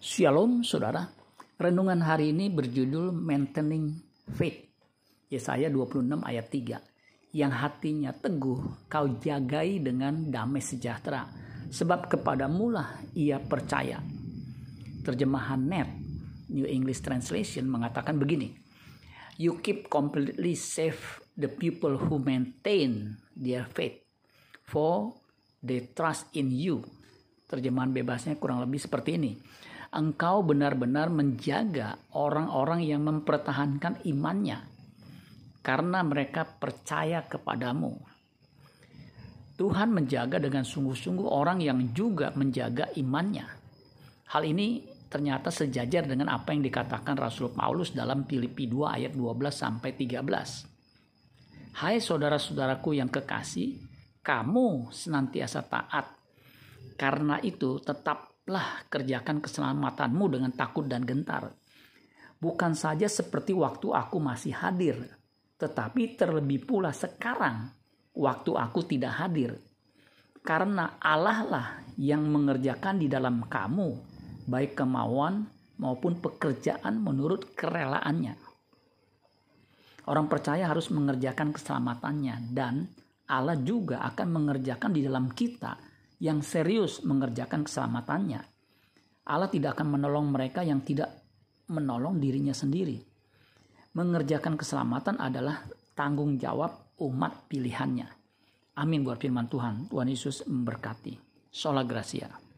Shalom saudara. Renungan hari ini berjudul Maintaining Faith. Yesaya 26 ayat 3. Yang hatinya teguh kau jagai dengan damai sejahtera. Sebab kepadamulah ia percaya. Terjemahan net New English Translation mengatakan begini. You keep completely safe the people who maintain their faith. For they trust in you. Terjemahan bebasnya kurang lebih seperti ini engkau benar-benar menjaga orang-orang yang mempertahankan imannya karena mereka percaya kepadamu. Tuhan menjaga dengan sungguh-sungguh orang yang juga menjaga imannya. Hal ini ternyata sejajar dengan apa yang dikatakan Rasul Paulus dalam Filipi 2 ayat 12 sampai 13. Hai saudara-saudaraku yang kekasih, kamu senantiasa taat. Karena itu tetap lah kerjakan keselamatanmu dengan takut dan gentar. Bukan saja seperti waktu aku masih hadir, tetapi terlebih pula sekarang waktu aku tidak hadir. Karena Allah lah yang mengerjakan di dalam kamu, baik kemauan maupun pekerjaan menurut kerelaannya. Orang percaya harus mengerjakan keselamatannya dan Allah juga akan mengerjakan di dalam kita yang serius mengerjakan keselamatannya. Allah tidak akan menolong mereka yang tidak menolong dirinya sendiri. Mengerjakan keselamatan adalah tanggung jawab umat pilihannya. Amin buat firman Tuhan. Tuhan Yesus memberkati. Sola Gracia.